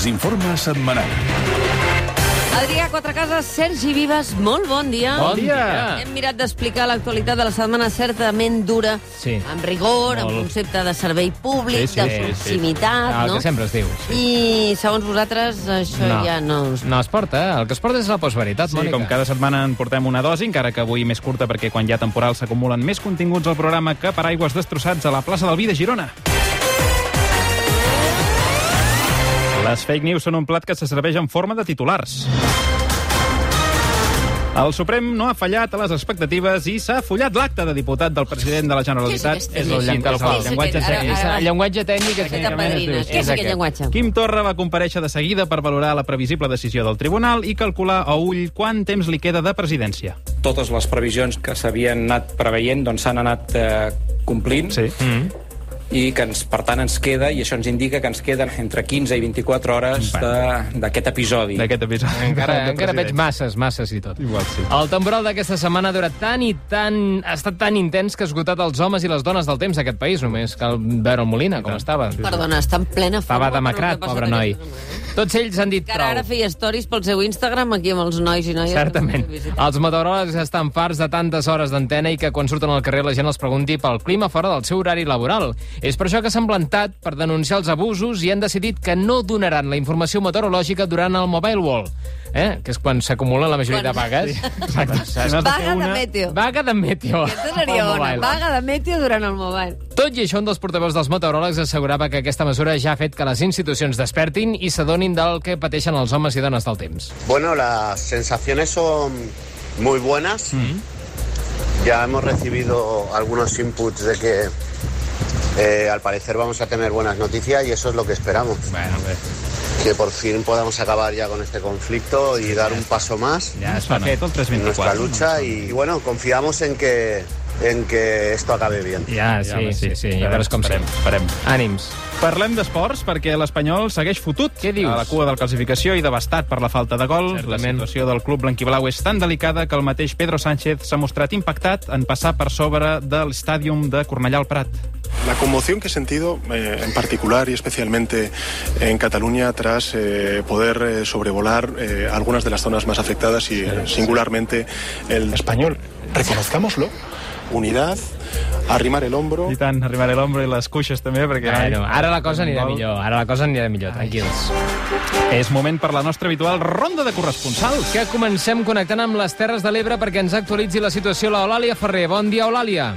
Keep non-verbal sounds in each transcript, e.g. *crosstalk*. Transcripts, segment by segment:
Desinforme setmanal. Adrià Quatrecases, Sergi Vives, molt bon dia. Bon dia. Hem mirat d'explicar l'actualitat de la setmana certament dura, Sí. amb rigor, amb Molt. concepte de servei públic, Sí, sí, de sí, sí. proximitat, Ah, el no? que sempre es diu. Sí. I, segons vosaltres, això ja no... us- no es porta. El que es porta és la postveritat, Sí, Mònica. com cada setmana en portem una dosi, encara que avui més curta perquè quan hi ha temporal s'acumulen més continguts al programa que per aigües destrossats a la plaça del Vi de Girona. Les fake news són un plat que se serveix en forma de titulars. El Suprem no ha fallat a les expectatives i s'ha fullat l'acte de diputat del president de la Generalitat. Què és És el, llenguatge tècnic. El llenguatge tècnic és. Què és aquest llenguatge? Quim Torra va compareixer de seguida per valorar la previsible decisió del tribunal i calcular a ull quant temps li queda de presidència. totes les previsions que s'havien anat preveient doncs s'han anat eh, complint Sí. Mm. I que ens, per tant ens queda, i això ens indica que ens queden entre 15 i 24 hores d'aquest episodi. D'aquest episodi. Encara, encara veig masses, masses i tot. Igual sí. El temporal d'aquesta setmana ha durat tant i tant... Ha estat tan intens que ha esgotat els homes i les dones del temps d'aquest país. Només cal veure el Molina, com estava. Perdona, està en plena forma. Estava demacrat, pobre noi. setmana. Tots ells han dit Que ara, ara prou. feia stories pel seu Instagram aquí amb els nois i noies. Certament. Els meteoròlegs estan farts de tantes hores d'antena i que quan surten al carrer la gent els pregunti pel clima fora del seu horari laboral. És per això que s'han plantat per denunciar els abusos i han decidit que no donaran la informació meteorològica durant el Mobile World, eh? que és quan s'acumulen la majoria Quan- de vagues. Exacte. N'has de fer Vaga de una- meteo. Vaga de meteo. Aquesta seria. Mobile. Vaga de meteo durant el mobile. Tot i això, un dels portaveus dels meteoròlegs assegurava que aquesta mesura ja ha fet que les institucions despertin i s'adonin del que pateixen els homes i dones del temps. Bueno, las sensaciones son muy buenas. Ya hemos recibido algunos inputs de que eh, al parecer vamos a tener buenas noticias y eso es lo que esperamos. Bueno, Que por fin podamos acabar ya con este conflicto y dar un paso más el en nuestra 324. lucha y, bueno, confiamos en que, en que esto acabe bien. Ja, sí, sí, sí, ja veuràs com esperem, sí. esperem. Ànims. Parlem d'esports perquè l'Espanyol segueix fotut Què dius? a la cua de la classificació i devastat per la falta de gol. Certament. La situació del club blanquiblau és tan delicada que el mateix Pedro Sánchez s'ha mostrat impactat en passar per sobre de l'estàdium de Cornellà al Prat. La conmoción que he sentido, eh, en particular y especialmente en Cataluña, tras eh, poder eh, sobrevolar eh, algunas de las zonas más afectadas y eh, singularmente el español. Reconozcámoslo. Unidad, arrimar el hombro. I tant, arribaré l'ombra i les cuixes també, perquè... Bueno, ara la cosa anirà millor, ara la cosa anirà millor, tranquils. És moment per la nostra habitual ronda de corresponsals. Que comencem connectant amb les Terres de l'Ebre perquè ens actualitzi la situació l'Eulàlia Ferrer. Bon dia, Eulàlia.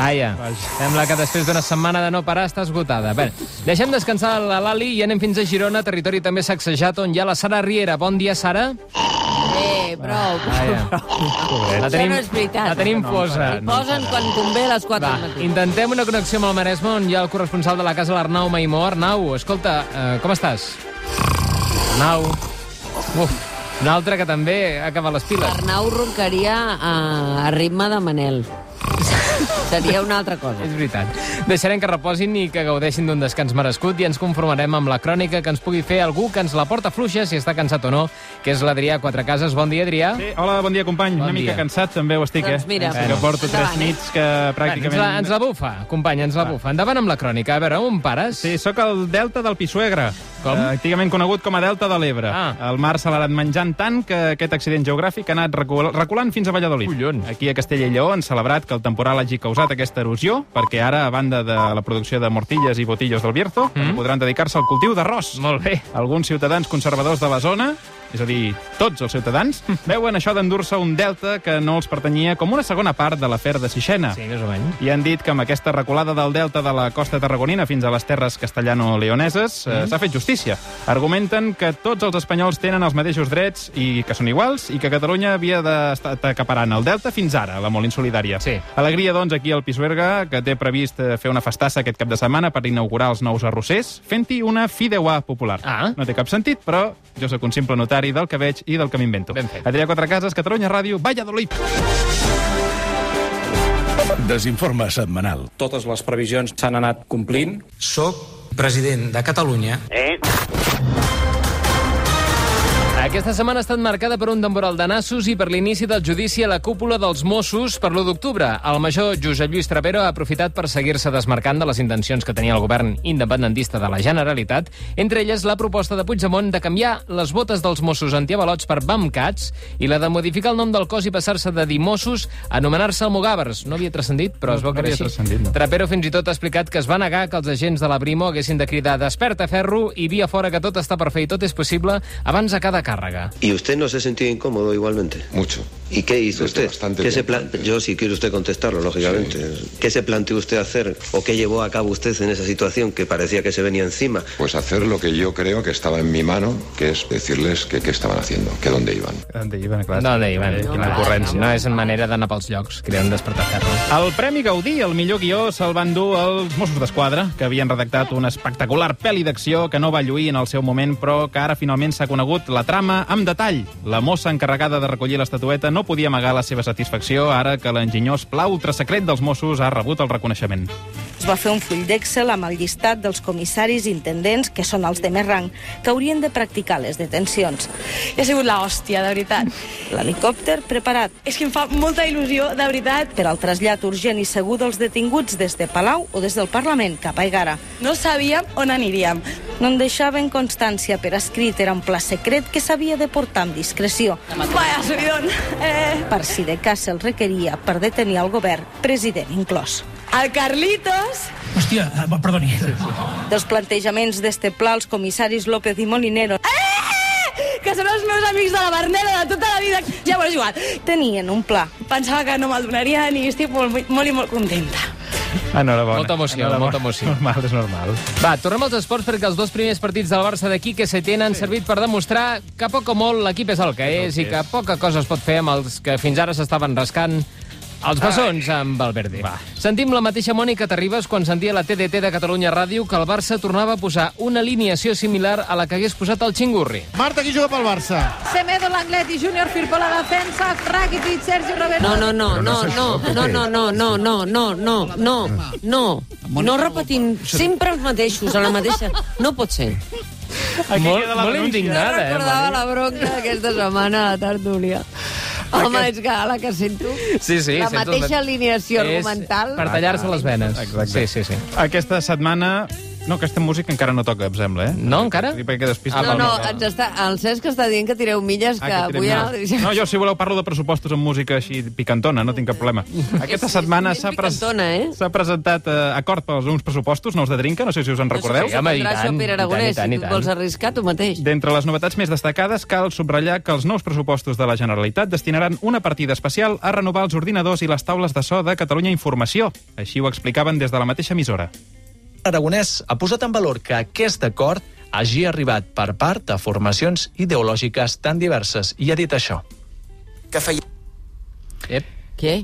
Vaja, sembla que després d'una setmana de no parar està esgotada. Bé, deixem descansar la Lali i anem fins a Girona, territori també sacsejat, on hi ha la Sara Riera. Bon dia, Sara. Eh, prou. Vaja. La Això no és veritat. La tenim fosa. Hi posen quan convé a les 4 Va, del matí. intentem una connexió amb el Maresme, on hi ha el corresponsal de la casa, l'Arnau Maimó. Arnau, escolta, eh, com estàs? Arnau. Uf, un altre que també ha acabat les piles. Arnau roncaria a, a ritme de Manel. *laughs* Seria una altra cosa. És veritat. Deixarem que reposin i que gaudeixin d'un descans merescut i ens conformarem amb la crònica que ens pugui fer algú que ens la porta fluixa, si està cansat o no, que és l'Adrià Quatrecases. Bon dia, Adrià. Sí, hola, bon dia, company. Bon Una mica dia. cansat també ho estic, Doncs eh? mira, Sí que porto endavant, tres eh? nits que Ens pràcticament... la, ens la bufa, company, ens la bufa. Endavant amb la crònica. A veure, on pares? Sí, sóc el Delta del Pisuegra. Com? Eh, antigament conegut com a Delta de l'Ebre. Ah. El mar se l'ha anat menjant tant que aquest accident geogràfic ha anat recul reculant fins a Valladolid. Collons. Aquí a Castella i Lleó han celebrat que el temporal hagi causat aquesta erosió, perquè ara, a banda de la producció de mortilles i botillos del Bierzo, mm. podran dedicar-se al cultiu d'arròs. Molt bé. Alguns ciutadans conservadors de la zona, és a dir, tots els ciutadans, *laughs* veuen això d'endur-se un delta que no els pertanyia com una segona part de l'afer de Sixena. Sí, més o menys. I han dit que amb aquesta reculada del delta de la costa tarragonina fins a les terres castellano-leoneses eh, s'ha fet justícia. Argumenten que tots els espanyols tenen els mateixos drets i que són iguals i que Catalunya havia d'estar acaparant el delta fins ara, la molt insolidària. Sí. Alegria, doncs, aquí al Pisuerga, que té previst eh, fer una festassa aquest cap de setmana per inaugurar els nous arrossers, fent-hi una fideuà popular. Ah. No té cap sentit, però jo sóc un simple notari del que veig i del que m'invento. Ben fet. Adrià Quatrecases, Catalunya Ràdio, Valladolid. Desinforme setmanal. Totes les previsions s'han anat complint. Soc president de Catalunya Aquesta setmana ha estat marcada per un temporal de nassos i per l'inici del judici a la cúpula dels Mossos per l'1 d'octubre. El major Josep Lluís Trapero ha aprofitat per seguir-se desmarcant de les intencions que tenia el govern independentista de la Generalitat, entre elles la proposta de Puigdemont de canviar les botes dels Mossos antiavalots per BAMCATs i la de modificar el nom del cos i passar-se de dir Mossos a anomenar-se Almogàvers. No havia transcendit, però es veu que No era havia així. no. Trapero fins i tot ha explicat que es va negar que els agents de la Brimo haguessin de cridar desperta ferro i via fora que tot està per fer i tot és possible abans de cada càrrega. ¿Y usted no se sentió incómodo igualmente? Mucho. ¿Y qué hizo Desde usted? bastante ¿Qué se plan- Yo, si quiere usted contestarlo, lógicamente. ¿Qué se planteó usted hacer o qué llevó a cabo usted en esa situación que parecía que se venía encima? Pues hacer lo que yo creo que estaba en mi mano, que es decirles que qué estaban haciendo, que dónde iban. On iban, clar. No, no, Ivan. Eh, Quina ocurrència. No és manera d'anar pels llocs, cridant despertar ferro. El Premi Gaudí, el millor guió, se'l van dur els Mossos d'Esquadra, que havien redactat un espectacular pel·li d'acció que no va lluir en el seu moment, però que ara finalment s'ha conegut la trama amb detall. La mossa encarregada de recollir l'estatueta no podia amagar la seva satisfacció ara que l'enginyós pla ultrasecret dels Mossos ha rebut el reconeixement. Es va fer un full d'Excel amb el llistat dels comissaris i intendents, que són els de més rang, que haurien de practicar les detencions. Ha sigut la hòstia, de veritat. L'helicòpter preparat És que em fa molta il·lusió, de veritat. per al trasllat urgent i segur dels detinguts des de Palau o des del Parlament cap a Egara. No sabíem on aniríem. No en deixaven constància per escrit, era un pla secret que s'havia de portar amb discreció, Vaya, subidón. Eh, per si de cas se'l requeria per detenir el govern, president inclòs. El Carlitos... Hòstia, eh, perdoni. Dels plantejaments d'este pla, els comissaris López i Molinero Eh! Que són els meus amics de la Bernera de tota la vida. Ja ho he jugat. tenien un pla. Pensava que no me'l donarien i estic molt, molt i molt contenta. Enhorabona. Molta emoció, Enhorabona. molta emoció. Normal, és normal. Va, tornem als esports perquè els dos primers partits del Barça de Quique Setién han servit per demostrar que poc o molt l'equip és el que és i que poca cosa es pot fer amb els que fins ara s'estaven rascant els bessons amb Valverde. Va. Sentim la mateixa Mònica Terribas quan sentia la TDT de Catalunya Ràdio que el Barça tornava a posar una alineació similar a la que hagués posat el Xingurri. Marta, qui juga pel Barça? Semedo, Langlet i Júnior Firpo a la defensa, Rakitic, Sergi Roberto... No, no, no, no, no, no, no, no, no, no, no, no, no, no. No repetim sempre els mateixos, a la mateixa... No pot ser. Aquí molt queda la molt indignada, eh? Recordava la bronca aquesta setmana a la tertúlia. Home, és que a la que sento... Sí, sí. La mateixa alineació És argumental. Per tallar-se les venes. Exacte. Sí, sí, sí. Aquesta setmana... No, aquesta música encara no toca, em sembla, eh? No, encara? Sí, perquè despista No, pel no, meu- ens està, el Cesc està dient que tireu milles, que, Ah, avui... ara- No, jo, si voleu, parlo de pressupostos amb música així picantona, no tinc cap problema. *laughs* Aquesta És- setmana s'ha pres... eh? presentat eh, acord pels uns pressupostos, nous de Drinca, no sé si us en recordeu. Sí, home, i això tant, i tant, i tant, i si tu tant. vols arriscar, tu mateix. D'entre les novetats més destacades, cal subratllar que els nous pressupostos de la Generalitat destinaran una partida especial a renovar els ordinadors i les taules de so de Catalunya Informació. Així ho explicaven des de la mateixa emissora. Aragonès ha posat en valor que aquest acord hagi arribat per part de formacions ideològiques tan diverses i ha dit això. Que feia... Ep. Què?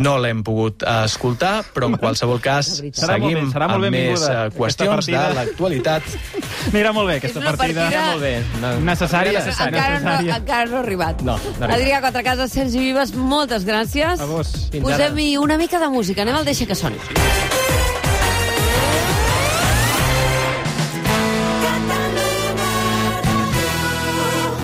No l'hem pogut eh, escoltar, però en qualsevol cas. Serà molt seguim bé- serà molt amb més aquesta qüestions de partida. l'actualitat. Anirà molt bé, aquesta partida. partida- Molt bé. No, Necessària. era necessari. Encara no, necessària. encara no ha arribat. No, no ha arribat. Adrià Quatrecasa, Sergi Vives, moltes gràcies. A vos. Posem-hi una mica de música. Anem al Deixa que soni.